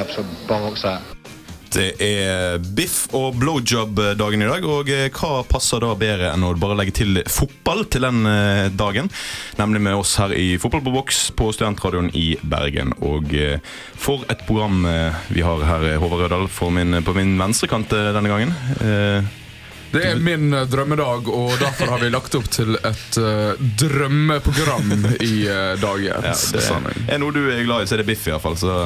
Absolute bollocks that. Det er biff og blowjob-dagen i dag, og eh, hva passer da bedre enn å bare legge til fotball til den eh, dagen? Nemlig med oss her i Fotball på boks på Studentradioen i Bergen. Og eh, for et program vi har her, Håvard Rødahl, på min venstre kant denne gangen. Eh, Det er min eh, drømmedag, og derfor har vi lagt opp til et uh, drømmeprogram i uh, dagens ja, det sending. er noe du er glad i, så er det biff i hvert fall. Så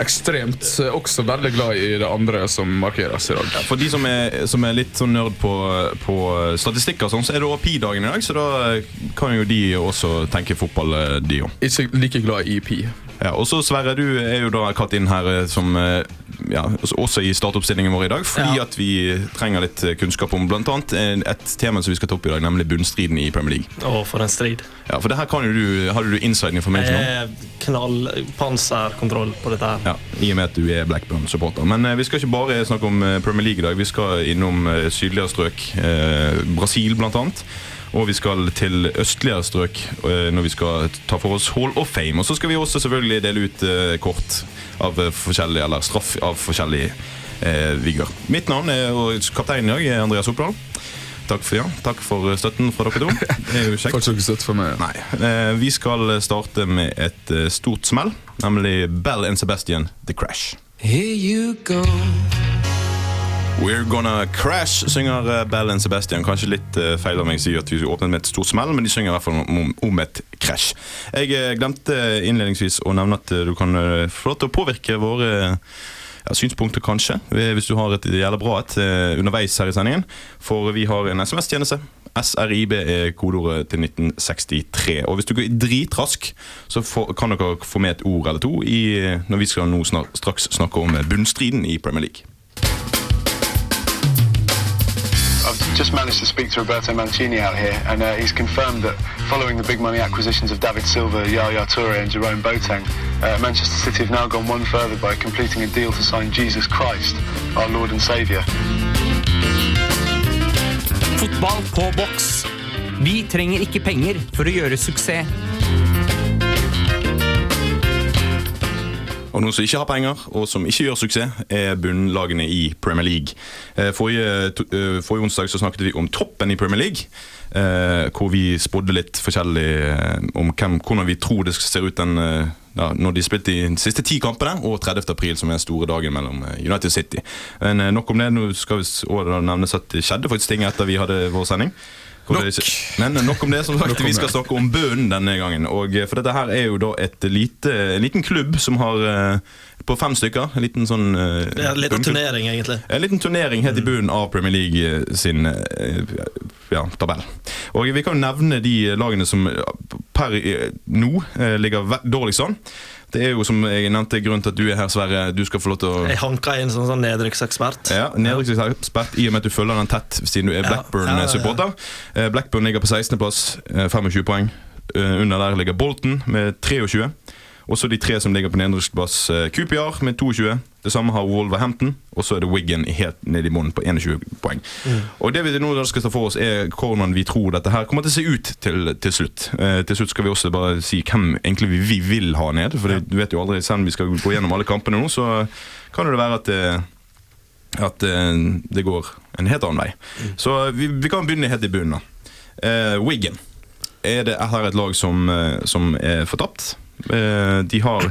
Ekstremt. eh, Også veldig glad i det andre som markeres i dag. Ja, For de som er, som er litt sånn nerd på, på statistikk, og sånn, så er det også pi-dagen i dag, så da kan jo de også tenke fotball, eh, de òg. Ikke like glad i pi. Ja, og så Sverre, du er jo da kalt inn her eh, som eh, ja, også i startoppstillingen vår i dag, fordi Ja. at vi trenger litt eh, kunnskap om annet eh, et tema som vi skal ta opp i dag, nemlig bunnstriden i Premier League. Å, for en strid. Ja, for det her kan jo du, Hadde du inside information om? Er knallpanserkontroll på dette her. Ja, I og med at du er Blackburn-supporter. Men eh, vi skal ikke bare snakke om eh, Premier League i dag. Vi skal innom eh, sydligere strøk. Eh, Brasil, blant annet. Og vi skal til østligere strøk eh, når vi skal ta for oss Hall of Fame. Og så skal vi også selvfølgelig dele ut eh, kort av eh, forskjellige, eller straff av forskjellige eh, vigger. Mitt navn er og kaptein i dag er Andreas Oppdal. Takk for, ja. Takk for støtten fra dere to. Det er jo kjekt. Får ikke støtte for meg. Nei. Eh, vi skal starte med et stort smell, nemlig Bell and Sebastian The Crash. Here you go. We're Gonna Crash synger eh, Bell and Sebastian. Kanskje litt eh, feil av meg å si at vi åpnet med et stort smell, men de synger i hvert fall om, et krasj. Jeg eh, glemte innledningsvis å nevne at du kan få lov til å påvirke våre ja, synspunkter, kanskje, hvis du har et jævla bra et underveis her i sendingen. For vi har en SMS-tjeneste. SRIB er kodeordet til 1963. Og hvis du går dritrask, så kan dere få med et ord eller to i, når vi skal nå snart, straks snakke om bunnstriden i Premier League. Just managed to speak to Roberto Mancini out here, and uh, he's confirmed that following the big money acquisitions of David Silva, Yaya Toure, and Jerome Boateng, uh, Manchester City have now gone one further by completing a deal to sign Jesus Christ, our Lord and Saviour. Fotball på boks. Vi trenger ikke penger for å gjøre suksess. Og noen som ikke har penger, og som ikke gjør suksess, er bunnlagene i Premier League. Eh, Forrige, eh, forrige onsdag så snakket vi om toppen i Premier League. eh, Hvor vi spådde litt forskjellig om hvem, hvordan vi tror det ser ut den, ja, når de spilte de siste ti kampene, og 30. april, som er den store dagen mellom United City. Men nok om det. Nå skal vi nevnes at det skjedde faktisk ting etter vi hadde vår sending. Nok. ikke- Men nok om det. som sagt, Vi skal snakke om bunnen denne gangen. Og, eh, for dette her er jo da et lite, en liten klubb som har eh, på fem stykker. En liten sånn uh, er litt av turnering, egentlig. En liten turnering helt i bunnen av Premier League eh, sin uh, ja, tabell. Og Vi kan jo nevne de lagene som eh, per eh, nå uh, ligger dårligst an. Det er jo som jeg nevnte grunnen til at du er her, Sverre. Du skal få lov til å Jeg hanka inn som sånn nedrykksekspert. ja, Nedrykksekspert i og med at du følger den tett siden du er Ja, Blackburn-supporter. ja. Blackburn ligger på 16.-plass, 25 poeng. Eh, Under der ligger Bolton med 23. Og så de tre som ligger på nederste plass, QPR med 22. Det samme har Wolverhampton. Og så er det Wiggen helt ned i bunnen på 21 poeng. Og det vi nå skal ta for oss, er hvordan vi tror dette her kommer til å se ut til, til slutt. Eh, til slutt skal vi også bare si hvem egentlig vi, vi vil ha ned. For det, du vet jo aldri, selv om vi skal gå gjennom alle kampene nå, så kan det være at det at eh, det går en helt annen vei. Så vi, vi kan begynne helt i bunnen. da. Eh, Wiggen er det her et lag som, eh, som er fortapt. Eh, de har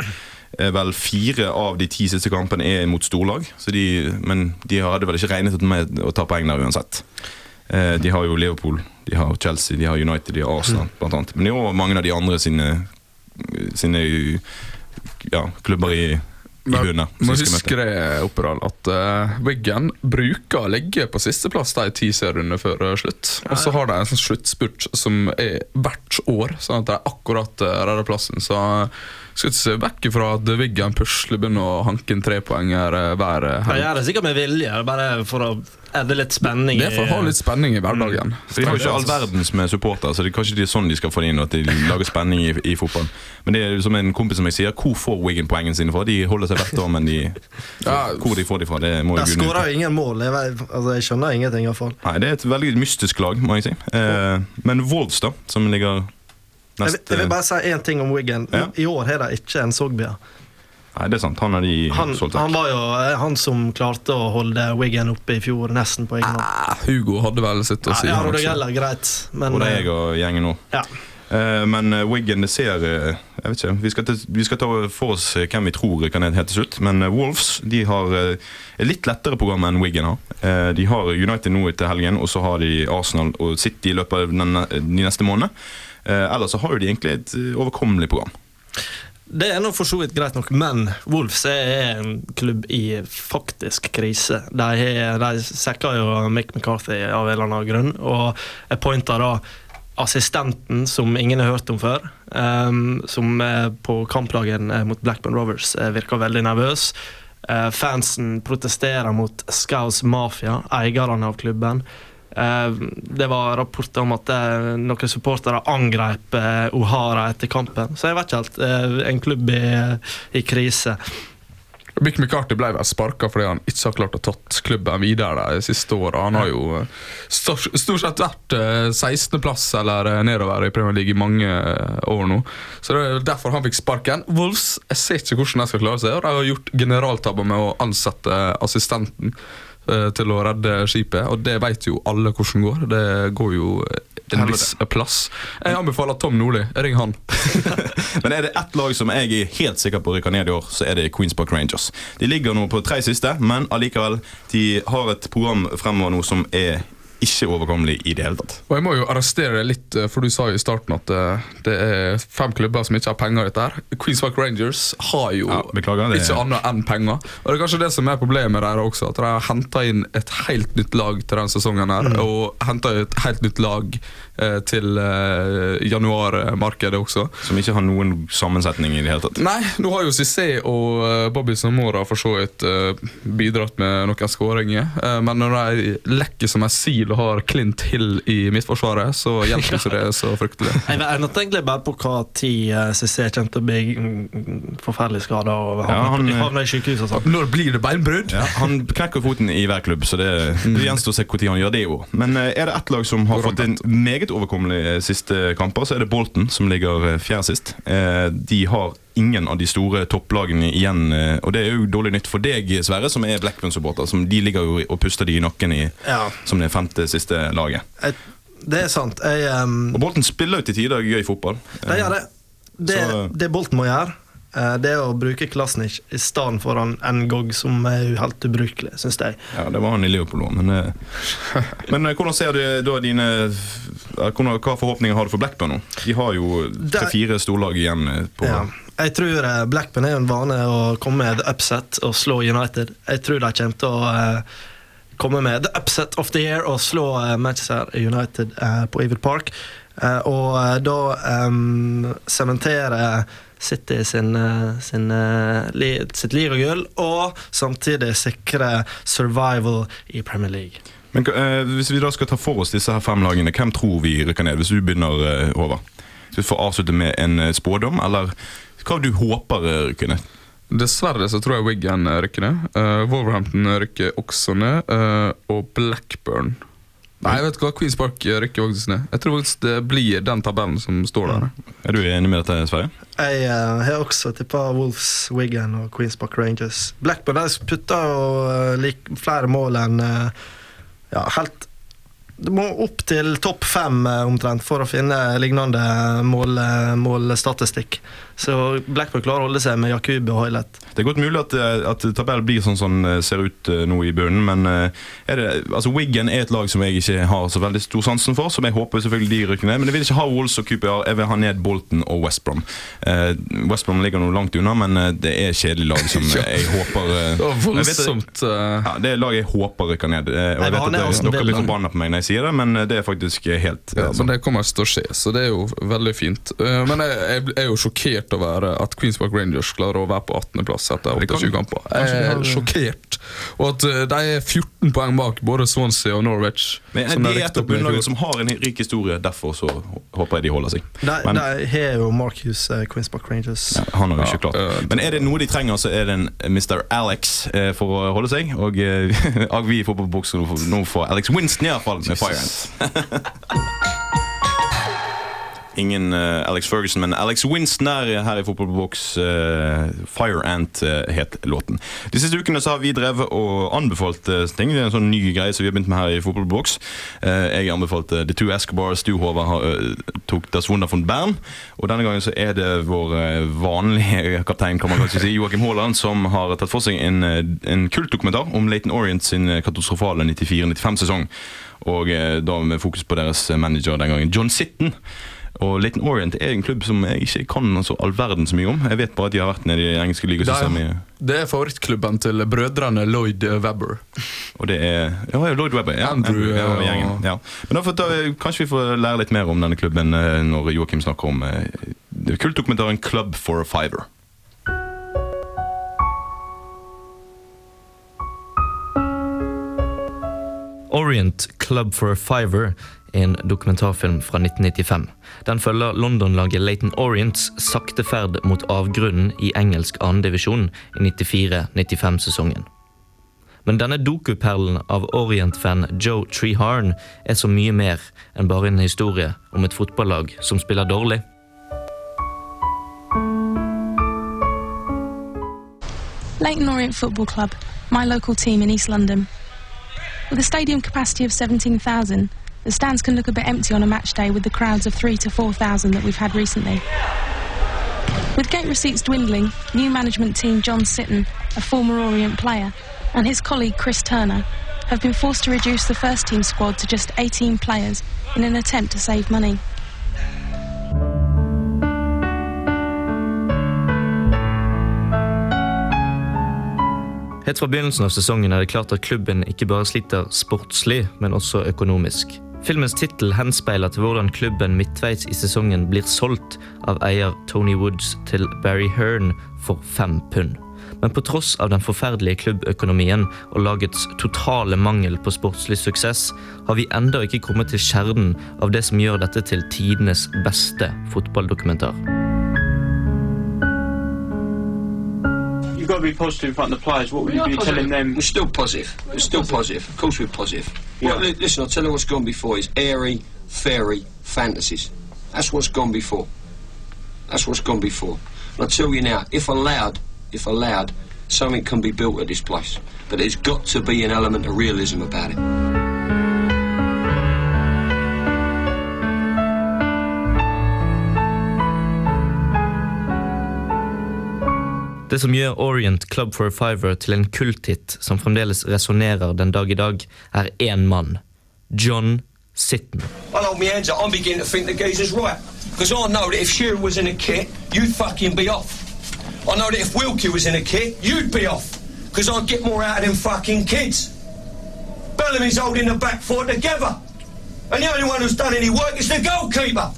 eh, vel fire av de ti siste kampene er mot storlag, så de, men de hadde vel ikke regnet med å ta poeng der uansett. Eh, de har jo Liverpool, de har Chelsea, de har United, de har Arsenal blant annet. Men det er òg mange av de andre sine, sine ja, klubber i, i bunnen. må huske det, Oppedal, at uh, Wiggen bruker å ligge på sisteplass de ti seriene før eh, slutt. Og så har de en sånn sluttspurt som er hvert år, sånn at de akkurat uh, redder plassen. Så uh, skal ikke se vekk ifra at Wiggen pusler begynner å hanke inn trepoenger uh, hver uh, De gjør det sikkert med vilje, bare for å adde litt spenning. Det er for å ha litt spenning i hverdagen. For De har jo ikke all verdens med supportere, så det er kanskje det er sånn de skal få det inn. At de lager spenning i, i fotball. Men det er som en kompis som jeg sier, hvor får Wiggen poengene sine fra? De holder seg hvert år, men de, Ja, hvor de får de fra, det må jo Gud skårer jo ingen mål. Jeg, altså, jeg skjønner ingenting, iallfall. Nei, Det er et veldig mystisk lag, må jeg si. Eh, men Wolves, da, som ligger Jeg, Neste, vil- jeg vil bare si én ting om Wiggen. Ja. I år har de ikke en Sogbia. Nei, det er sant. Han er de Han, han var jo eh, han som klarte å holde Wiggen oppe i fjor, nesten på egen hånd. Ah, Hugo hadde vel sitt å si. Ja, han Rodo også. Greit, men Og det er eh, jeg og gjengen nå. ja. Uh, men uh, Wiggen, det ser uh, Jeg vet ikke. Vi skal, vi skal ta for oss hvem vi tror kan hete til slutt. Men Wolves de har et litt lettere program enn Wiggen har. Eh, de har United nå til helgen, og så har de Arsenal og City i løpet av den, de neste månedene. Eh, ellers så har jo de egentlig et overkommelig program. Det er nå for så vidt greit nok, men Wolves er en klubb i faktisk krise. De, de sekker jo Mick McCarthy av en eller annen grunn, og jeg pointer da assistenten som ingen har hørt om før, um, som på kampdagen eh, mot Blackburn Rovers eh, virker veldig nervøs. Uh, fansen protesterer mot Scouse Mafia, eierne av klubben. Eh, det var rapporter om at eh, noen supportere angrep eh, O'Hara etter kampen. Så jeg vet ikke helt. en klubb i, i krise. Mick McCarthy ble vel sparka fordi han ikke har klart å tatt klubben videre de siste åra. Han har jo stort, sett vært eh, 16.-plass eller nedover i Premier League i mange år nå. Så det er derfor han fikk sparken. Wolves jeg ser ikke hvordan de skal klare seg. og De har gjort generaltabber med å ansette assistenten til å redde skipet, og det vet jo alle hvordan går. Det går jo eh, en viss plass. Jeg anbefaler Tom Nordli. Ring han. Men er det ett lag som jeg er helt sikker på rykker ned i år, så er det Queens Park Rangers. De ligger nå på tre siste, men allikevel, de har et program fremover nå som er ikke overkommelig i det hele tatt. Og jeg må jo arrestere deg litt, eh, for du sa jo i starten at eh, det er fem klubber som ikke har penger dette. her. Queens Park Rangers har jo Ja, beklager, det- ikke annet enn penger. Og det er kanskje det som er problemet der også, at de har henta inn et helt nytt lag til denne sesongen. her, Og henta et helt nytt lag til eh, januarmarkedet også. Som ikke har noen sammensetning i det hele tatt. Nei, nå har jo Cissé og eh, Bobby Samora for så vidt eh, bidratt med noen skåringer. eh, men når de lekker som en sil og har Clint Hill i midtforsvaret, så hjelper ikke det så fryktelig. Jeg venter egentlig bare på hva tid Cissé kjente kommer til å bli mm, forferdelig skada og Ja, han, havne eh, i sykehus og sånn. Når blir det beinbrudd? Ja, han knekker foten i hver klubb, så det, det gjenstår å se når han gjør det. jo Men eh, er det ett lag som har fått en meget overkommelig overkommelige siste kamper, så er det Bolton, som ligger eh, fjerde sist. Eh, De har ingen av de store topplagene igjen, eh, og det er jo dårlig nytt for deg, Sverre, som er Blackburn-supporter. som De ligger jo og puster de i nakken i, Ja, som det femte siste laget. jeg, det er sant. Jeg, um, Og Bolton spiller jo til tider gøy fotball. de gjør det. Det, Så- det Bolten må gjøre, eh, det er å bruke Klasnic i stedet for han Ngog, som er helt ubrukelig, syns jeg. Ja, det var han i Leopold òg, men, eh, men eh, hvordan ser du da dine eh, hvordan, Hva forhåpninger har du for Blackburn nå? De har jo Det- tre-fire storlag igjen eh, på Ja. Jeg tror eh, Blackburn er en vane å komme med the upset og slå United. Jeg tror de kommer til å eh, komme med the upset of the year og slå eh, Manchester United eh, på Ewood Park. Eh, og da da um, City sin, eh, sin, eh, li, sitt ligagull, og samtidig sikre survival i Premier League. Men uh, Hvis vi da skal ta for oss disse her fem lagene, hvem tror vi rykker ned? Hvis du begynner, uh, over. Skal vi få avslutte med en eh, spådom, eller hva du håper eh, rykker ned? Dessverre så tror jeg Wiggan rykker ned. Uh, Wolverhampton rykker også ned. eh, og Blackburn Nei, vet du hva, Queens Park rykker faktisk ned. Jeg tror faktisk det blir den tabellen som står der. Er du enig med dette, Sverre? Jeg eh, har også tippa Wolves, Wigan og Queens Park Rangers. Blackburn de putta jo uh, like, flere mål enn uh, Ja, helt Det må opp til topp fem eh, omtrent for å finne lignende mål, eh, målstatistikk. Så Blackburn klarer å holde seg med Jakubi og Hoilet. Det er godt mulig at, eh, at tabellen blir sånn som den ser ut nå i bunnen, men er det, altså Wiggen er et lag som jeg ikke har så veldig stor sansen for, som jeg håper selvfølgelig de rykker ned. Men jeg vil ikke ha Wolves og QPR, jeg vil ha ned Bolton og West Brom. Eh, West Brom ligger nå langt unna, men det er kjedelig lag som jeg håper Det var vet voldsomt eh, Ja, Det er laget jeg håper rykker ned. Og Jeg jeg vet at Dere blir forbanna på meg når jeg sier det, men eh, det er faktisk helt eh, ja. Men det kommer til å skje, så det er jo veldig fint. Eh, men jeg, jeg er jo sjokkert over at Queens Park Rangers klarer å være på 18.-plass etter Det kan- 28 kamper. Jeg er sjokkert. Og at eh, de er 14 poeng bak både Swansea og Norwich. Men er det et av bunnlagene som har en rik historie, derfor så håper jeg de holder seg. De, har jo Marcus uh, Queens Park Rangers. Ja, han har jo ikke klart eh, Men er det noe de trenger, så er det en Mr. Alex eh, for å holde seg. Og vi får på buksen nå får Alex Winston iallfall med Fire Ant. Ingen eh, Alex Ferguson, men Alex Winston er her i Fotballboks. Uh, Fire Ant uh, het låten. De siste ukene så har vi drevet og anbefalt ting. Det er en sånn ny greie som vi har begynt med her i Fotballboks. jeg anbefalte The Two Escobars. Du, Håvard, tok Das Wunder von Bern. Og denne gangen så er det vår vanlige kaptein kan man kanskje si, Joakim Haaland som har tatt for seg en, en kultdokumentar om Laton Orient sin katastrofale 94-95-sesong. Og da med fokus på deres manager den gangen, John Sitten. Og Laton Orient er en klubb som jeg ikke kan altså, all verden så mye om. Jeg vet bare at de har vært nede i det engelske ligasystemet. Det er favorittklubben til brødrene Lloyd Webber. Og det er Ja, Lloyd Webber. Ja, Andrew ja, gjengen, ja. Men da, Kanskje vi får lære litt mer om denne klubben eh, når Joakim snakker om eh, kultdokumentaren 'Club for a Fiver'. Orient Club for a Fiver en dokumentarfilm fra 1995. Den følger London-laget Laton Orients sakte ferd mot avgrunnen i engelsk andredivisjon i 94-95-sesongen. Men denne dokuperlen av Orient-fan Joe Treharn er så mye mer enn bare en historie om et fotballag som spiller dårlig. Leighton Orient Football Club, my local team in East London. With a stadium capacity of 17,000, The stands can look a bit empty on a match day with the crowds of three to 4,000 that we've had recently. With gate receipts dwindling, new management team John Sitton, a former Orient player, and his colleague Chris Turner have been forced to reduce the first team squad to just 18 players in an attempt to save money. Helt fra begynnelsen av sesongen er det klart at klubben ikke bare sliter sportslig, men også økonomisk. Filmens tittel henspeiler til hvordan klubben midtveis i sesongen blir solgt av eier Tony Woods til Barry Hearn for fem pund. Men på tross av den forferdelige klubbøkonomien og lagets totale mangel på sportslig suksess, har vi enda ikke kommet til kjernen av det som gjør dette til tidenes beste fotballdokumentar. Got to be positive in front of the players. What would you be positive. telling them? We're still positive. We're still positive. Of course, we're positive. Yeah. Well, listen, I'll tell you what's gone before is airy, fairy fantasies. That's what's gone before. That's what's gone before. And I tell you now, if allowed, if allowed, something can be built at this place. But there's got to be an element of realism about it. Det som gjør Orient Club for a Fiver til en kulthit som fremdeles resonnerer den dag i dag, er én mann. John Sitten. I'll hold my hands up. I'm beginning to think the geezer's right. Because I know that if Shearer was in a kit, you'd fucking be off. I know that if Wilkie was in a kit, you'd be off. Because I'd get more out of them fucking kids. Bellamy's holding the back four together. And the only one who's done any work is the goalkeeper.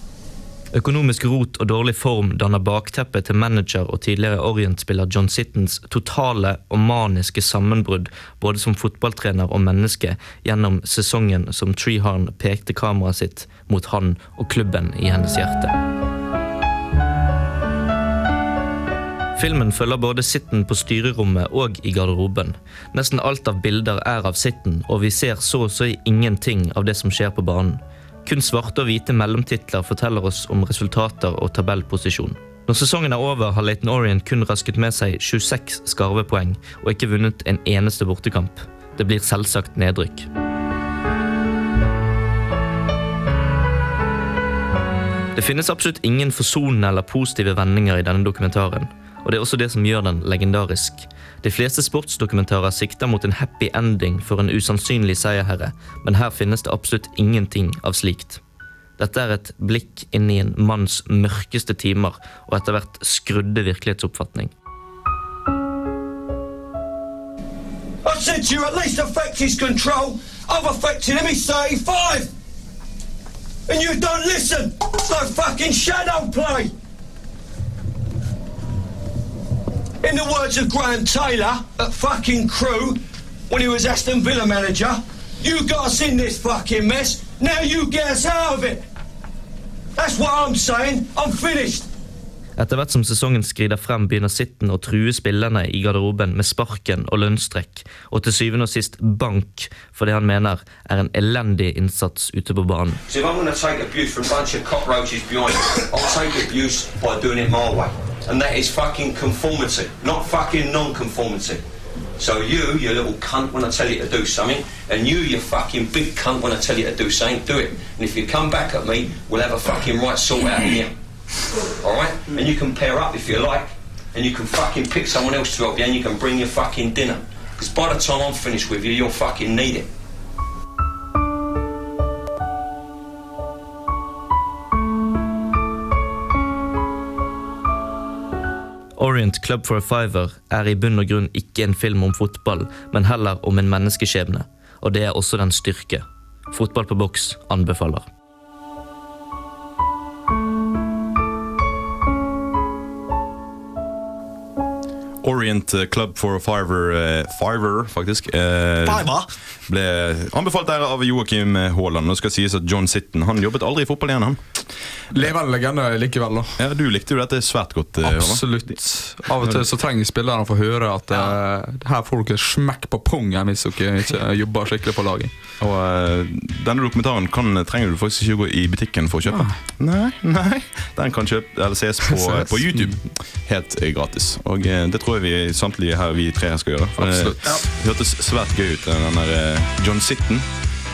Økonomisk rot og dårlig form danner bakteppet til manager og tidligere Orient-spiller John Sittens totale og maniske sammenbrudd både som fotballtrener og menneske gjennom sesongen som Treeharn pekte kameraet sitt mot han og klubben i hennes hjerte. Filmen følger både Sitten på styrerommet og i garderoben. Nesten alt av bilder er av Sitten, og vi ser så å si ingenting av det som skjer på banen. Kun svarte og hvite mellomtitler forteller oss om resultater og tabellposisjon. Når sesongen er over, har Leighton Orient kun rasket med seg 26 skarvepoeng og ikke vunnet en eneste bortekamp. Det blir selvsagt nedrykk. Det finnes absolutt ingen forsonende eller positive vendinger i denne dokumentaren. Og det er også det som gjør den legendarisk. De fleste sportsdokumentarer sikter mot en happy ending for en usannsynlig seierherre, men her finnes det absolutt ingenting av slikt. Dette er et blikk inn i en manns mørkeste timer og etter hvert skrudde virkelighetsoppfatning. I said you, at least affect his control. I've affected him, he's 35. And you don't listen. It's like fucking shadow play. In the words of Graham Taylor at fucking Crew, when he was Aston Villa manager, you got us in this fucking mess, now you get us out of it. That's what I'm saying. I'm finished. Etter hvert som sesongen skrider frem, begynner Sitten å true spillerne i garderoben med sparken og lønnstrekk, og til syvende og sist bank for det han mener er en elendig innsats ute på banen. So of. And that is fucking conformity, not fucking non-conformity. So you, you little cunt, when I tell you to do something, and you, you fucking big cunt, when I tell you to do something, do it. And if you come back at me, we'll have a fucking right sort out in here. Alright? And you can pair up if you like, and you can fucking pick someone else to help you, and you can bring your fucking dinner. Because by the time I'm finished with you, you'll fucking need it. Orient Club for a Fiver er i bunn og grunn ikke en film om fotball, men heller om en menneskeskjebne. Og det er også den styrke. Fotball på boks anbefaler. Orient Club for Fiver, eh, Fiver faktisk. eh? Ble anbefalt der av Joakim Haaland. Nå skal sies at John Sitten han jobbet aldri i fotball igjen. han. Levende legende likevel, da. Ja, Du likte jo dette svært godt. eh. Absolutt. Av og til så trenger spillerne å få høre at eh, her får dere smekk på pungen hvis dere ikke jobber skikkelig på laget. Og uh, Denne dokumentaren kan, trenger du faktisk ikke gå i butikken for å kjøpe. Nei, nei Den kan kjøpe, eller ses på, Ses. på YouTube helt gratis. Og uh, Det tror jeg vi samtlige her vi tre skal gjøre. For Absolutt. Det, ja. hørtes svært gøy ut, den der eh, John Sitten.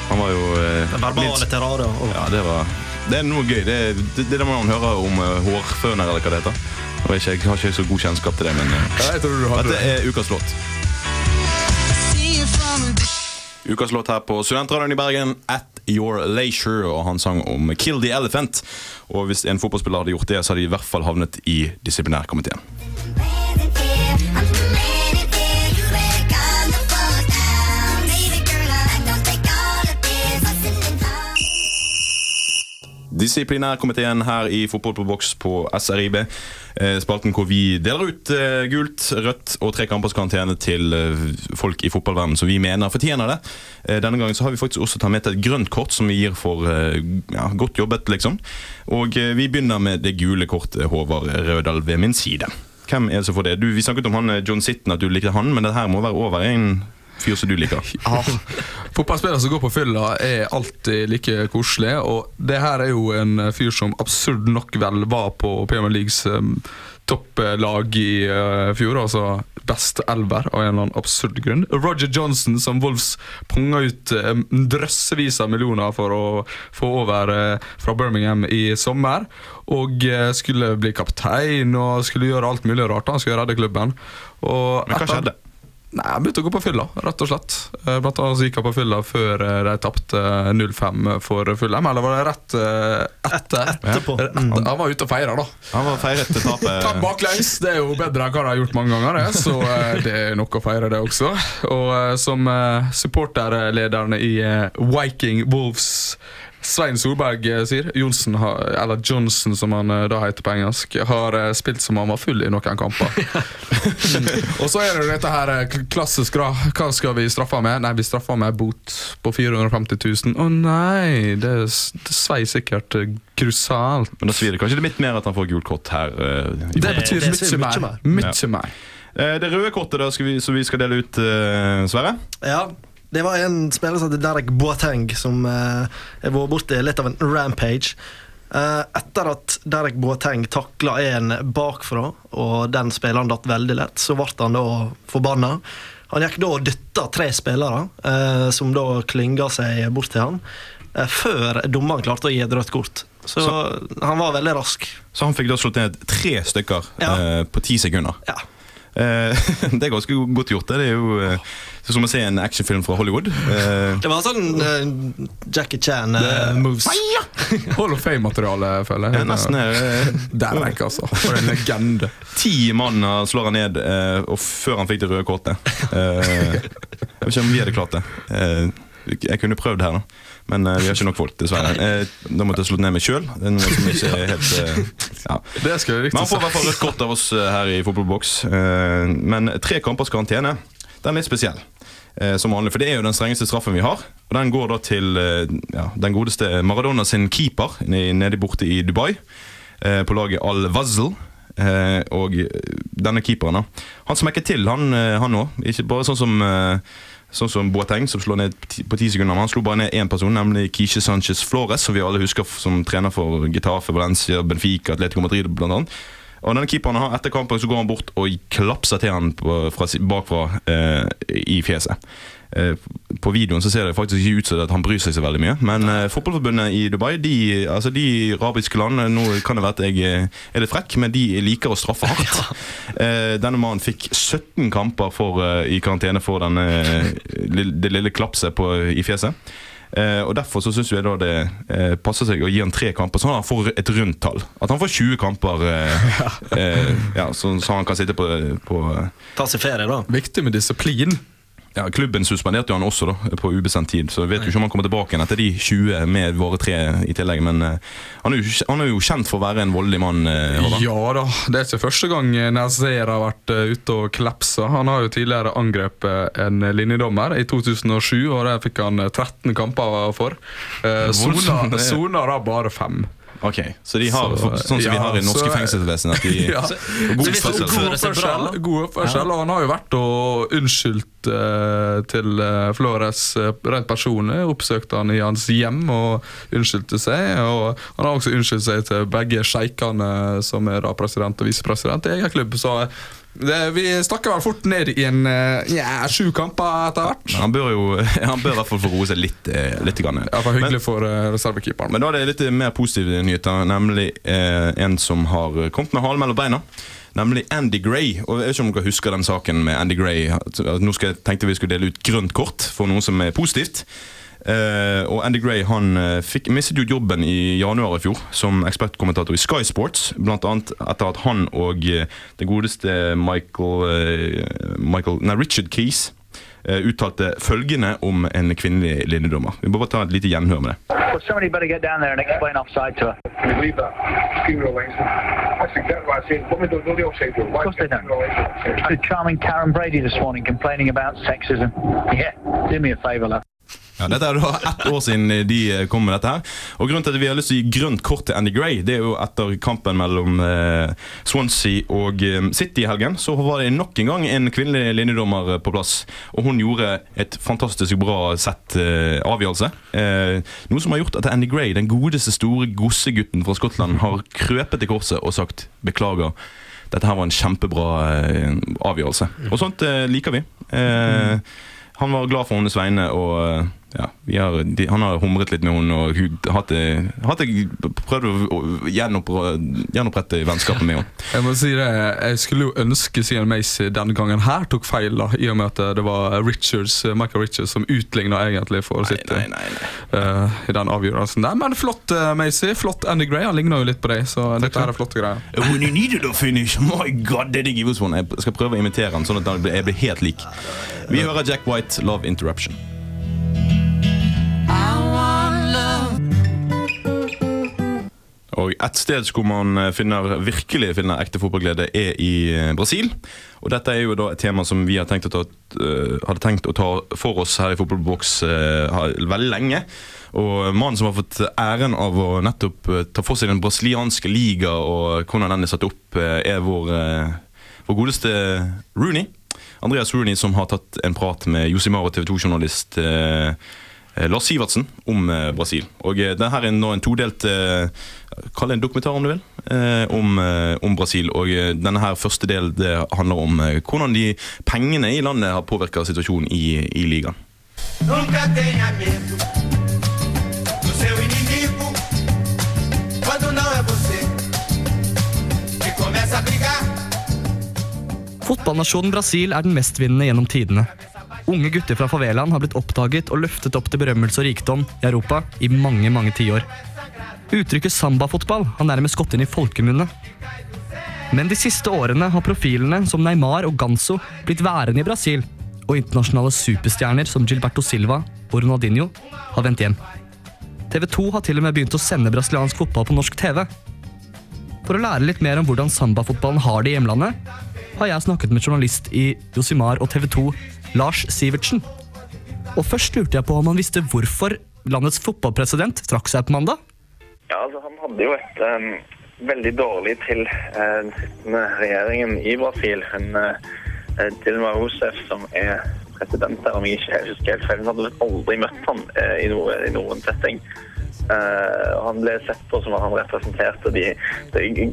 Han var jo eh, verbale minst- terrare. Og... Ja, det var Det er noe gøy. Det, det, det er det man hører om uh, hårføner, eller hva det heter. Og jeg, jeg har ikke så god kjennskap til det, men eh, Ja, jeg tror du hadde dette er ukas låt. Ukas låt her på Studentradioen i Bergen, At Your Leisure. Og han sang om Kill the Elephant. Og hvis en fotballspiller hadde gjort det, så hadde de i hvert fall havnet i disiplinærkomiteen. Disiplinærkomiteen her i Fotball på boks på SRIB. Eh, spalten hvor vi deler ut eh, gult, rødt og tre kampers karantene til eh, folk i fotballverdenen som vi mener fortjener det. Denne gangen så har vi faktisk også tatt med til et grønt kort som vi gir for ja, godt jobbet, liksom. Og vi begynner med det gule kortet, Håvard Rødal, ved min side. Hvem er det som får det? Du, vi snakket om han John Sitten, at du likte han, men det her må være over en fyr som du liker. Ah. Fotballspillere som går på fylla, er alltid like koselige. Og det her er jo en fyr som absurd nok vel var på Premier Leagues um, topplag i uh, fjor. Altså best elver, av en eller annen absurd grunn. Roger Johnson, som Wolves punga ut um, drøssevis av millioner for å få over uh, fra Birmingham i sommer. Og uh, skulle bli kaptein og skulle gjøre alt mulig rart. Han skulle redde klubben. Og Men hva skjedde? Nei, Han begynte å gå på fylla, rett og slett. Eh, Blant annet så gikk han på fylla før eh, de tapte 0-5 for Fulham. Eller var det rett eh, etter? Etterpå. Eh, etter. Han var ute og feira, da. Han var feiret til tapet. Tap baklengs! Det er jo bedre enn hva de har gjort mange ganger, det. så det er nok å feire, det også. Og som supporterlederne i Viking Wolves Svein Solberg eh, sier, Johnson, eller Johnson som han eh, da heter på engelsk, har eh, spilt som han var full i noen kamper. og så er det dette her klassisk, da. Hva skal vi straffe med? Nei, vi straffer med bot på 450 000. Å nei, det, det svei sikkert krusalt. Men da svir det kanskje litt mer at han får gult kort her. Uh, Det betyr det mye mye mer. Mye mer. Eh, Det røde kortet da skal vi, som vi skal dele ut, uh, Sverre. Ja, det var en spiller som heter Derek Boateng, som eh, har vært borti litt av en rampage. Eh, etter at Derek Boateng takla en bakfra, og den spilleren datt veldig lett, så ble han da forbanna. Han gikk da og dytta tre spillere, eh, som da klynga seg bort til han, eh, før dommeren klarte å gi et rødt kort. Så, han var veldig rask. Så han fikk da slått ned tre stykker Ja. eh, på ti sekunder. Ja. Eh, det er ganske godt gjort. Det Det er jo eh, som å se en actionfilm fra Hollywood. Uh, Det var sånn uh, Jackie Chan-moves. Hall of Fame-materiale, føler ja, jeg. nesten er Derek, altså. For en legende. Ti mann slår han ned eh, og før han fikk det røde kortet. Eh, jeg vet ikke om vi hadde klart det. Eh, jeg kunne prøvd her, da. Men eh, vi har ikke nok folk, dessverre. Eh, da måtte jeg slått ned meg sjøl. Det er noe som ikke er helt eh, ja. Det skal Men han får i hvert fall rødt kort av oss eh, her i Fotballboks. Eh, Men tre kampers karantene, den er litt spesiell. Eh, Som vanlig, for Det er jo den strengeste straffen vi har. Og Den går da til eh, ja, den godeste Maradona sin keeper nede borte i Dubai. eh, På laget Al-Wazl. Og denne keeperen, da. Han smekker til, han òg. Ikke bare sånn som Sånn som Boateng, som slår ned på ti sekunder. Han slo bare ned én person, nemlig Kishe Sanchez Flores, som vi alle husker som trener for Getafe, Valencia, Benfica, Atletico Madrid annet. Og denne keeperen har Etter kampen så går han bort og klapser til han fra, bakfra eh, i fjeset. Eh, på videoen så ser det faktisk ikke ut som at han bryr seg så veldig mye. Men eh, fotballforbundet i Dubai, de, altså de arabiske land Nå kan det være at jeg eh, er litt frekk, men de liker å straffe hardt. Eh, denne mannen fikk 17 kamper for, eh, i karantene for denne, eh, det lille klapset på, i fjeset. Eh, og Derfor så syns vi da det eh, passer seg å gi han tre kamper, sånn at han får et rundt tall. At han får 20 kamper, eh, eh, ja, så, så han kan sitte på, på Ta seg ferie, da. Viktig med disiplin. Ja, Klubben suspenderte jo han også da på ubestemt tid, så jeg vet jo ikke om han kommer tilbake igjen etter de 20 med våre tre i tillegg. Men uh, han, er jo, han er jo kjent for å være en voldelig mann. Uh, Ja da, det er ikke første gang Nazer har vært uh, ute og klepsa. Han har jo tidligere angrepet en linjedommer i 2007, og det fikk han eh, 13 kamper for. Sona da bare fem. Ok, Så de har Så, sånn som vi har i norske fengselsvesen? At de, Ja. god Så Gode han oppførsel. God oppførsel, god oppførsel og han har jo vært og unnskyldt uh, til eh, Flores uh, rent personlig. Oppsøkte han i hans hjem og unnskyldte seg. Og han har også unnskyldt seg til begge sjeikene som er da president og visepresident i egen klubb. Så det, vi snakker vel fort ned i en eh, ja, sju kamper etter hvert. Men han bør jo han bør i hvert fall få roe seg litt. eh, litt grann. Ja, for hyggelig for uh, reservekeeperen. Men da er det litt mer positive nyheter, nemlig eh, en som har kommet med halen mellom beina. Nemlig Andy Gray. Og jeg vet ikke om dere husker den saken med Andy Gray. Nå skal tenkte vi skulle dele ut grønt kort for noe som er positivt. Eh, og Andy Gray han eh, fikk, mistet jo jobben i januar i fjor som ekspertkommentator i Sky Sports. Blant annet etter at han og det den godeste Michael, eh, Michael Nei, Richard Keys eh, uttalte følgende om en kvinnelig linjedommer. Vi må bare ta et lite gjenhør med det. Charming Karen Brady this morning complaining about sexism. Yeah, do me a favour, love. Ja, dette er da ett år siden de eh, kom med dette her. Og Grunnen til at vi har lyst til å gi grønt kort til Andy Gray, det er jo etter kampen mellom eh, Swansea og eh, City i helgen. Så var det nok en gang en kvinnelig linjedommer på plass. Og hun gjorde et fantastisk bra sett avgjørelse. Noe som har gjort at Andy Gray, den godeste store gossegutten fra Skottland, har krøpet til korset og sagt beklager. Dette her var en kjempebra avgjørelse. Og sånt liker vi. Eh, han var glad for hennes vegne, og eh, ja, vi har, de, han har humret litt med henne og hun hatt hatt prøvd å gjenopprette vennskapet med henne. Jeg må si det, jeg skulle jo ønske Sian Macy denne gangen her tok feil, da, i og med at det var Richards, Michael Richards som utligna egentlig for nei, nei, nei. eh, i den avgjørelsen der. Men flott, uh, Macy. Flott Andy Gray. Han ligner jo litt på deg, så dette her er flotte greier. When you needed a finish, my god, did I give us one? Jeg skal prøve å imitere han, sånn at jeg blir helt lik. Vi hører Jack White, 'Love Interruption'. Og Et sted hvor man eh, finner, virkelig finner ekte fotballglede, er i eh, Brasil. Og Dette er jo da et tema som vi tenkt ta, eh, hadde tenkt å ta for oss her i Fotballboks veldig lenge. Og Mannen som har fått æren av å nettopp ta for seg den brasilianske liga og hvordan den er satt opp, er vår, vår godeste Rooney. Andreas Rooney som har tatt en prat med Josimar og TV 2-journalist eh, Lars Sivertsen om eh, Brasil. Og eh, det her er nå en todelt eh, Kall det en dokumentar, om du vil, eh, om, eh, om Brasil. Og eh, denne her første del det handler om eh, hvordan de pengene i landet har påvirka situasjonen i, i ligaen. Nunca tenha medo do seu inimigo quando não é você que começa a brigar. Fotballnasjonen Brasil er den mestvinnende gjennom tidene. Unge gutter fra favelaen har blitt oppdaget og løftet opp til berømmelse og rikdom i Europa i mange mange tiår. Uttrykket sambafotball har nærmest gått inn i folkemunne. Men de siste årene har profilene som Neymar og Ganso blitt værende i Brasil, og internasjonale superstjerner som Gilberto Silva og Ronaldinho har vendt hjem. TV 2 har til og med begynt å sende brasiliansk fotball på norsk TV. For å lære litt mer om hvordan sambafotballen har det i hjemlandet, har jeg snakket med journalist i Josimar og TV 2, Lars Sivertsen. Og først lurte jeg på om han visste hvorfor landets fotballpresident trakk seg på mandag. Ja, altså Han hadde jo et, um, veldig dårlig til uh, den regjeringen i Brasil. Hun, uh, Dilma Rousseff, som er president der, om jeg ikke husker helt feil, hadde aldri møtt ham uh, i, noe, i noen setting. Uh, han ble sett på som at han representerte de,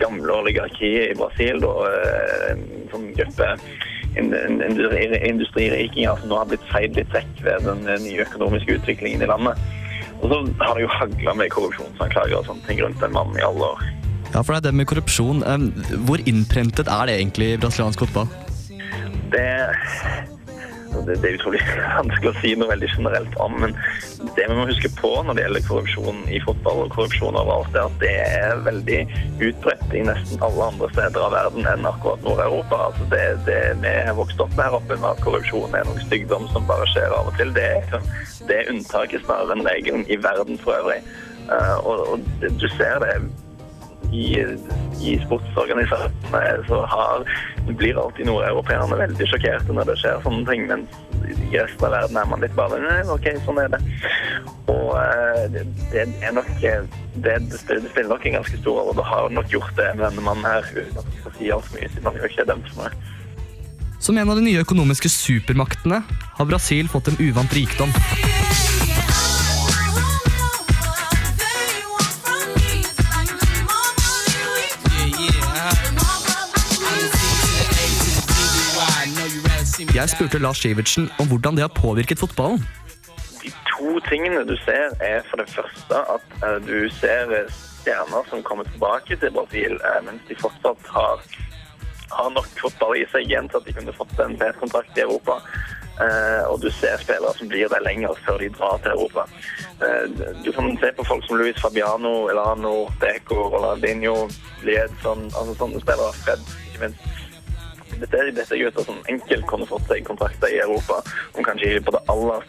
gamle oligarkiet i Brasil, da, uh, en sånn gruppe in- in- industri- industririkinger som nå har blitt feid litt vekk ved den nye økonomiske utviklingen i landet. Og så har det jo hagla med korrupsjonsanklager og sånne ting rundt en mann i alle år. Ja, for det er det med korrupsjon. Hvor innprentet er det egentlig i brasiliansk fotball? Det, det, det er utrolig vanskelig å si noe veldig generelt om, men det vi må huske på når det gjelder korrupsjon i fotball og korrupsjon overalt, er at det er veldig utbredt i nesten alle andre steder av verden enn akkurat Nord-Europa. Altså det, det vi har vokst opp med her oppe, med at korrupsjon er noe stygdom som bare skjer av og til, det er, liksom- det er unntaket snarere enn regelen i verden for øvrig. Eh, og, og du ser det i, i sportsorganisasjonene har, blir alltid nordeuropeerne veldig sjokkerte når det skjer sånne ting, mens i resten av verden er man litt bare OK, sånn er det. Og eh, det, det er nok det, det spiller nok en ganske stor rolle. Det har nok gjort det denne mannen her, uten ikke dømt for noe. Som en av de nye økonomiske supermaktene har Brasil fått en uvant rikdom. Jeg spurte Lars Sivertsen om hvordan det har påvirket fotballen. De to tingene du ser, er for det første at eh, du ser eh, stjerner som kommer tilbake til Brasil, eh, mens de fortsatt har, har nok fotball i seg igjen til at de kunne fått en fet-kontrakt i Europa. Uh, og du ser spillere som blir der lenger før de drar til Europa. Uh, du kan se på folk som Luis Fabiano, Elano, Deco, Ronaldinho, Liedson, altså sånne spillere. Fred, ikke minst. Dette dette er gutter som enkelt kunne fått seg kontrakter i Europa, om kanskje på det aller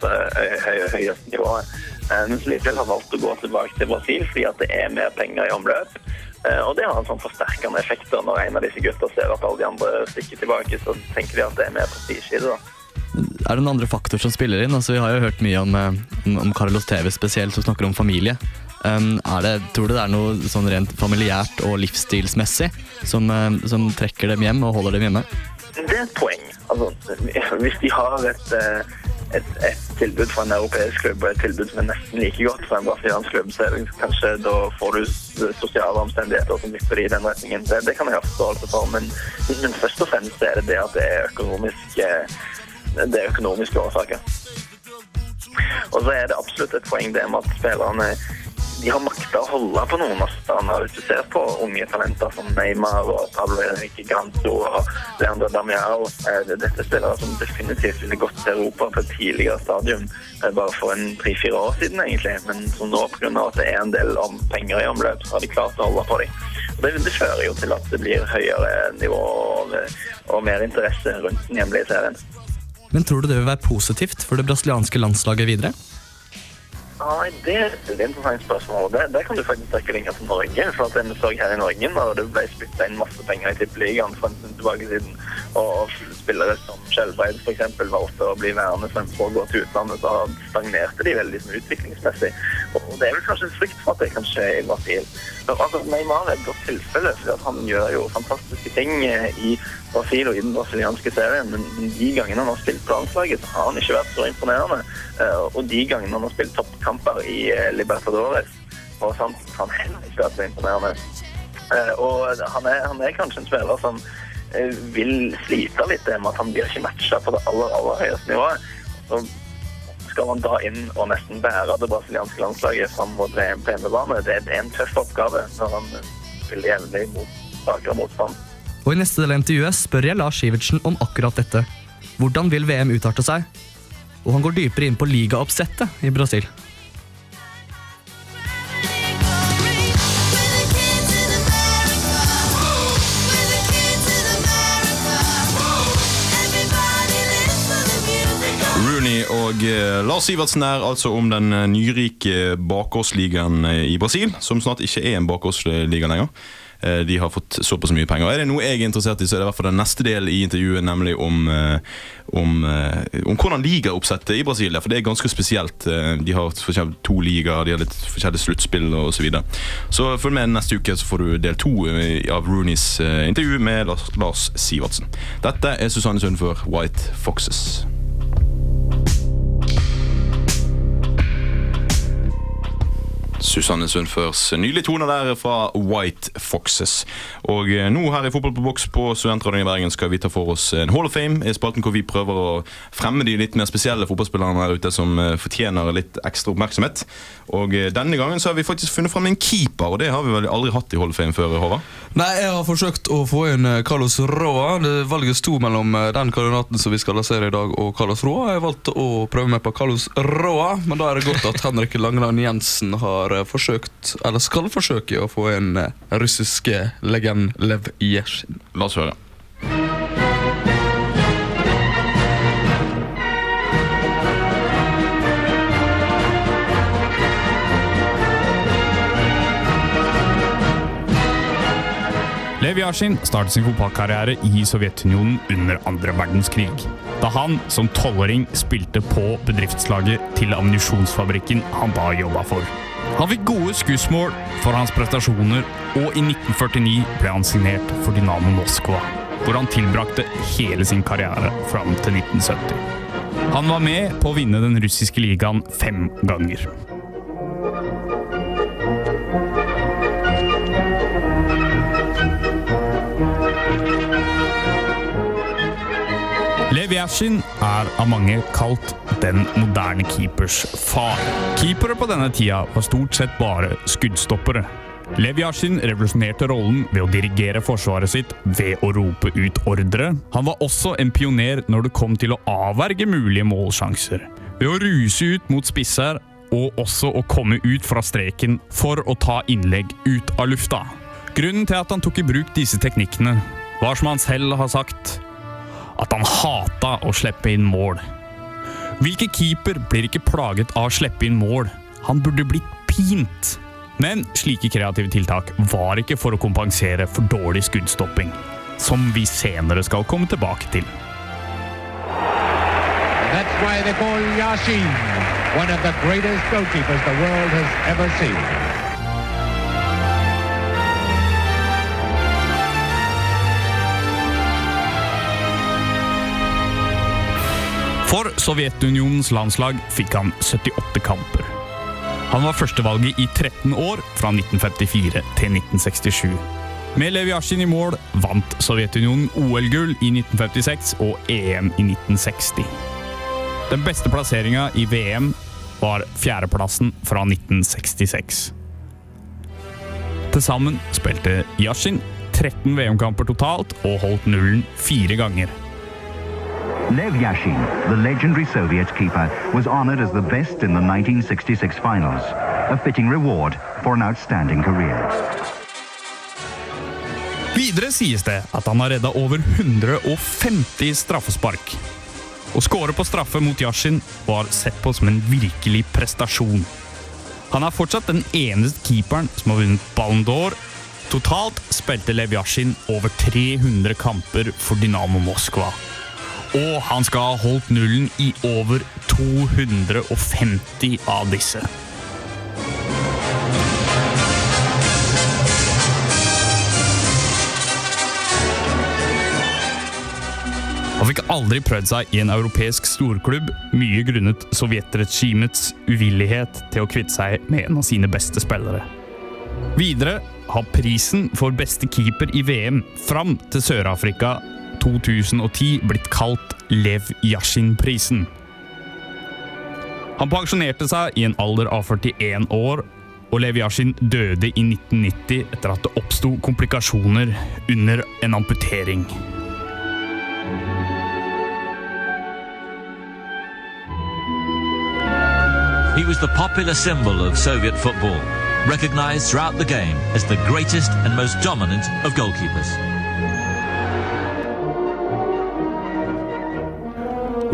høyeste nivået. Men Mens likevel har valgt å gå tilbake til Brasil fordi at det er mer penger i omløp. Eh, Og det har en sånn forsterkende effekt. da. Når en av disse gutta ser at alle de andre stikker tilbake, så tenker de at det er mer prestisje i det. da. Er det noen andre faktorer som spiller inn? Altså, vi har jo hørt mye eh, om, om Carlos TV spesielt, som snakker om familie. Det, tror du det er noe sånn rent familiært og livsstilsmessig som, eh, som trekker dem hjem og holder dem hjemme? Det er et poeng. Altså, hvis de har et, eh, et, et tilbud fra en europeisk klubb og et tilbud som er nesten like godt fra en brasiliansk klubb, så det kanskje da får du sosiale omstendigheter som vipper i den retningen. Det, det kan jeg ha forståelse for, men, men først og fremst er det det at det er økonomiske, det er økonomiske årsaker. Og så er det absolutt et poeng det med at spillerne de har makta å holde på noen av stedene. Hvis du ser på unge talenter som Neymar og Pablo Henrique Ganto og Leandro Damiao eh, Dette er spillere som definitivt ville gått til Europa på et tidligere stadium, eh, bare for en tre-fire år siden, egentlig. Men som nå, pga. at det er en del om penger i omløp, så har de klart å holde på dem. Det, det fører jo til at det blir høyere nivå og, og mer interesse rundt den hjemlige serien. Men tror du det vil være positivt for det brasilianske landslaget videre? Nei, det er et interessant spørsmål. Det, det kan du faktisk trekke lenger til Norge. For at det så her i Norge, da det ble spytta inn masse penger i Tippeligaen for en stund tilbake siden, og, spillere som Skjelbreid f.eks. valgte å bli værende fremfor å gå til utlandet, Da stagnerte de veldig sånn utviklingsmessig. Og det er vel kanskje en frykt for at det kan skje i Brasil. Altså, Neymar er et godt tilfelle, for han gjør jo fantastiske ting eh, i Brasil og i den brasilianske serien, men de gangene han har spilt på landslaget, har han ikke vært så imponerende. Eh, Og de gangene han har spilt toppkamper i eh, Libertadores, og sånt, han heller ikke vært så imponerende. Og han er, han er kanskje en spiller som vil slite litt med at han blir ikke matcha på det aller, aller høyeste nivået. Så skal han da inn og nesten bære det brasilianske landslaget fram mot VM på hjemmebane. Det er en tøff oppgave når han spiller jevnlig mot svakere motstand. Og I neste del av intervjuet spør jeg Lars Sivertsen om akkurat dette. Hvordan vil VM utarte seg? Og han går dypere inn på ligaoppsettet i Brasil. Og eh, Lars Sivertsen er altså om den eh, nyrike bakgårdsligaen eh, i Brasil, som snart ikke er en bakgårdsliga lenger. de har fått såpass mye penger. Er det noe jeg er interessert i, så er det i hvert fall den neste delen i intervjuet, nemlig om, om, om hvordan ligaoppsettet i Brasil er. For det er ganske spesielt. De har to ligaer, de har litt forskjellige sluttspill osv. Så, videre. så følg med neste uke, så får du del to av Rooneys intervju med Lars Sivertsen. Dette er Susanne Sundfør, White Foxes. Susanne Sundførs nydelige toner der fra White Foxes. Og eh, nå her i Fotball på boks på Studentradioen i Bergen skal vi ta for oss en Hall of Fame. i spalten hvor vi prøver å fremme de litt mer spesielle fotballspillerne der ute som eh, fortjener litt ekstra oppmerksomhet. Og eh, denne gangen så har vi faktisk funnet fram en keeper, og det har vi vel aldri hatt i Hall of Fame før, Håvard? Nei, jeg har forsøkt å få inn eh, Carlos Roa. Det valget sto mellom eh, den kandidaten som vi skal lansere i dag, og Carlos Roa. Jeg valgte å prøve meg på Carlos Roa, men da er det godt at Henrik Langeland Jensen har forsøkt, eller skal forsøke, å få inn russiske legenden Lev Yashin. La oss høre. Lev Yashin startet sin fotballkarriere i Sovjetunionen under andre verdenskrig. Da han som tolvåring spilte på bedriftslaget til ammunisjonsfabrikken han da jobba for. Han fikk gode skussmål for hans prestasjoner, og i 1949 ble han signert for Dynamo Moskva, hvor han tilbrakte hele sin karriere fram til 1970. Han var med på å vinne den russiske ligaen fem ganger. Lev er av mange kalt den moderne keepers far. Keepere på denne tida var stort sett bare skuddstoppere. Lev revolusjonerte rollen ved å dirigere forsvaret sitt ved å rope ut ordre. Han var også en pioner når det kom til å avverge mulige målsjanser. Ved å ruse ut mot spisser, og også å komme ut fra streken for å ta innlegg ut av lufta. Grunnen til at han tok i bruk disse teknikkene, var som han selv har sagt, at han hata å slippe inn mål. Hvilken keeper blir ikke plaget av å slippe inn mål? Han burde blitt pint. Men slike kreative tiltak var ikke for å kompensere for dårlig skuddstopping, som vi senere skal komme tilbake til. That's why they call Yashin one of the greatest goalkeepers the world has ever seen. Sovjetunionens landslag fikk han 78 kamper. Han var førstevalget i 13 år, fra 1954 til 1967. Med Lev Yashin i mål vant Sovjetunionen OL-gull i 1956 og EM i 1960. Den beste plasseringa i VM var fjerdeplassen fra 1966. Til sammen spilte Yashin 13 VM-kamper totalt og holdt nullen fire ganger. Lev Yashin, the legendary Soviet keeper, was honored as the best in the 1966 finals, a fitting reward for an outstanding career. Videre sies det at han har redda over 150 straffespark. Å skåre på straffe mot Yashin var sett på som en virkelig prestasjon. Han er fortsatt den eneste keeperen som har vunnet Ballon d'Or. Totalt spilte Lev Yashin over 300 kamper for Dynamo Moskva. Og han skal ha holdt nullen i over 250 av disse. Han fikk aldri prøvd seg i en europeisk storklubb, mye grunnet sovjetregimets uvillighet til å kvitte seg med en av sine beste spillere. Videre har prisen for beste keeper i VM fram til Sør-Afrika 2010 blitt kalt Lev Yashin-prisen. Han pensjonerte seg i en alder av 41 år, og Lev Yashin døde i 1990 etter at det oppsto komplikasjoner under en amputering. He was the popular symbol of Soviet football, recognized throughout the game as the greatest and most dominant of goalkeepers.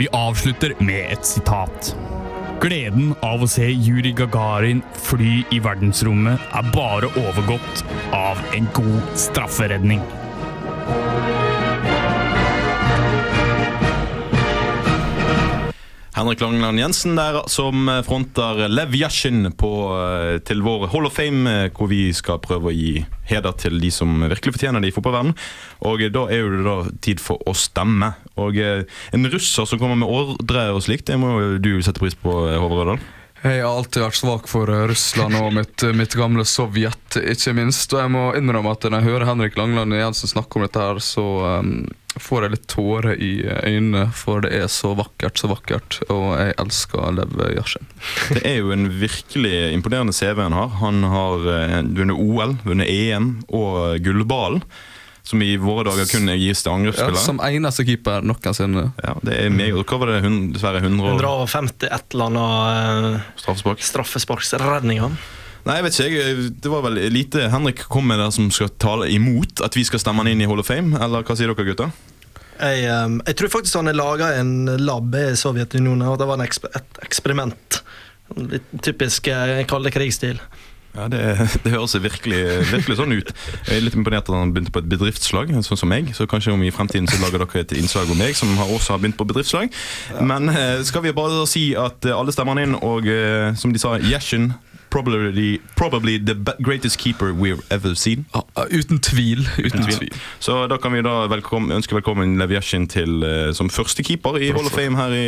Vi avslutter med et sitat. Gleden av å se Juri Gagarin fly i verdensrommet er bare overgått av en god strafferedning. Henrik Langeland Jensen der som fronter Lev Yashin eh, til vår Hall of Fame, eh, hvor vi skal prøve å gi heder til de som virkelig fortjener det i fotballverdenen. Og eh, da er det da tid for å stemme. Og en russer som kommer med ordre og slikt, det må jo du sette pris på, Håvard Rødahl. Jeg har alltid vært svak for eh, Russland og mitt, mitt gamle Sovjet, ikke minst. Og jeg må innrømme at når jeg hører Henrik Langland Jensen snakke om dette, her, så um, får jeg litt tårer i øynene, for det er så vakkert, så vakkert. Og jeg elsker Lev Yashin. Det er jo en virkelig imponerende CV han har. Han har eh, vunnet OL, vunnet EM og gullballen. Som i våre dager kun gis til Ja, som eneste keeper noensinne. Ja, det er meg. Hva var det? Dessverre 100 år 150 et eller annet straffespark. straffesparksredninger. Nei, jeg vet ikke. jeg. Det var vel lite Henrik kom med der som skal tale imot at vi skal stemme han inn i Hall of Fame. Eller hva sier dere, gutter? Jeg, um, jeg tror faktisk han har laga en lab i Sovjetunionen, og det var en eksper et eksperiment. Litt typisk eh, kalde krigsstil. Ja, det, det høres virkelig, virkelig sånn ut. Jeg er litt imponert at han begynte på et bedriftslag, sånn som meg. Så kanskje om i fremtiden så lager dere et innslag om meg, som også har begynt på bedriftslag. Men eh, skal vi bare si at eh, alle stemmer inn, og eh, som de sa, Yashin Probably, probably the greatest keeper we've ever seen. uten tvil. Uten tvil. Så da kan vi da velkom, ønske velkommen Levjesjin til eh, som første keeper i Hall of Fame her i,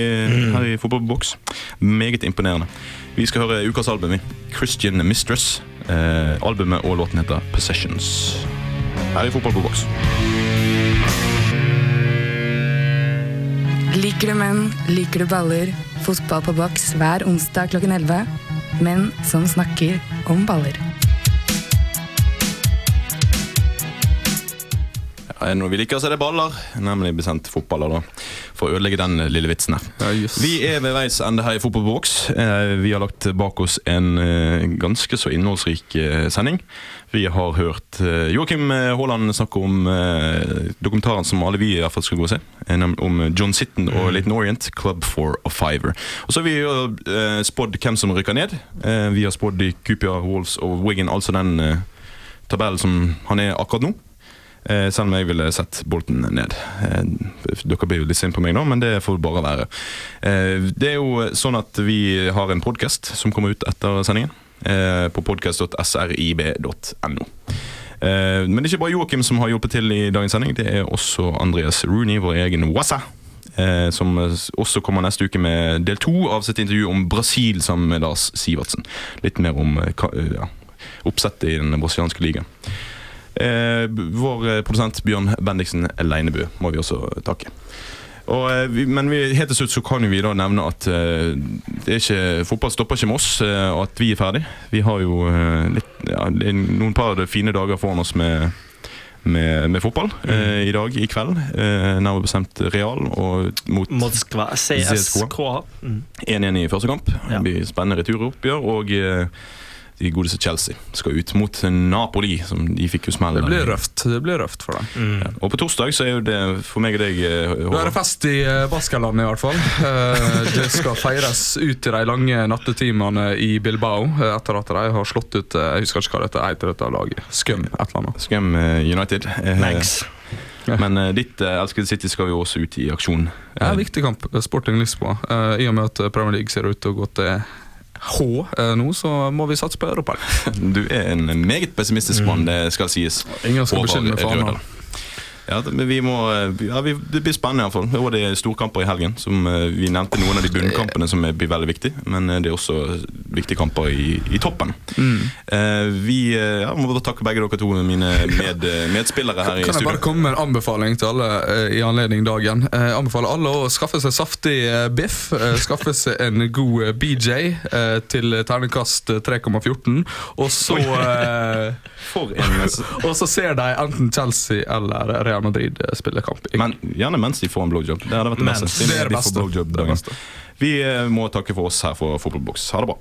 her i Fotballboks. Meget imponerende. Vi skal høre ukas album, vi. Christian Mistress. Uh, albumet og låten heter Possessions. Her i Fotball på boks. Liker du menn, liker du baller, fotball på boks hver onsdag klokken 11. Menn som snakker om baller. Er det noe vi liker, så er det baller. Nemlig besendt fotballer, da. For å ødelegge den lille vitsen her. Vi er ved veis ende her i Fotballboks. Eh, vi har lagt bak oss en eh, ganske så innholdsrik eh, sending. Vi har hørt eh, Joakim eh, Haaland snakke om eh, dokumentaren som alle vi i hvert fall skal gå og se. eh, Om John Sitten og Leighton Orient, Club for a Fiver. Og så har vi eh, spådd hvem som rykker ned. Eh, vi har spådd QPR, Wolves og Wigan, altså den eh, tabellen som han er akkurat nå. Eh, selv om jeg ville sett Bolten ned. Eh, dere blir jo litt sinte på meg nå, men det får bare være. Eh, det er jo sånn at vi har en podkast som kommer ut etter sendingen. På podcast.srib.no. Eh, men det er ikke bare Joakim som har hjulpet til i dagens sending. Det er også Andreas Rooney, vår egen Wassa. Som også kommer neste uke med del to av sitt intervju om Brasil sammen med Lars Sivertsen. Litt mer om ja, oppsettet i den brasilianske ligaen. Eh, vår eh, produsent Bjørn Bendiksen Leinebø må vi også takke. Og, eh, men vi, helt til slutt så kan vi da nevne at det ikke, fotball stopper ikke med oss, og at vi er ferdig. Vi har jo litt, ja, noen par fine dager foran oss med, med, med fotball eh, i dag, i kveld. Eh, nærmere bestemt Real og mot Moskva. CSK. Mm. 1-1 i første kamp. Det blir spennende returoppgjør. Og eh, de godeste Chelsea skal ut mot Napoli, som de fikk jo smell. Det blir røft det blir røft for dem. Ja. Og på torsdag så er jo det for meg og deg Håvard. Da er det fest i uh, Baskerlandet, i hvert fall. Eh, det skal feires ut i de lange nattetimene i Bilbao eh, etter at de har slått ut eh, Jeg husker ikke hva dette heter, dette laget. Skum, et eller annet. Scum eh, United. Eh, Manx. Men uh, ditt uh, elskede City skal jo også ut i aksjon. Ja, viktig kamp. eh, Sporting Lisboa. Uh, I og med at Premier League ser ut til å gå til H eh, nå, så må vi satse på Europa. Du er en meget pessimistisk mann, det skal sies. Ingen skal beskylde meg for annet. Ja, men vi må, eh, ja, vi, det blir spennende iallfall. Og det er storkamper i helgen. Som eh, Vi nevnte noen av de bunnkampene som er- blir veldig viktige, men eh, det er også viktige kamper i, i toppen. Eh, vi eh, ja, må bare takke begge dere to, mine med, eh, medspillere her i Kan jeg bare komme med en anbefaling til alle eh, i anledning dagen? Eh, Jeg anbefaler alle å skaffe seg saftig eh, biff. eh, Skaffe seg en god eh, BJ eh, til terningkast eh, 3,14. Og så eh, Og så ser de enten Chelsea eller Real Madrid eh, spille kamp. Men gjerne mens de får en blowjob. Det hadde vært det beste. Det er det beste. Vi eh, må takke for oss her for Fotballboks. Ha det bra.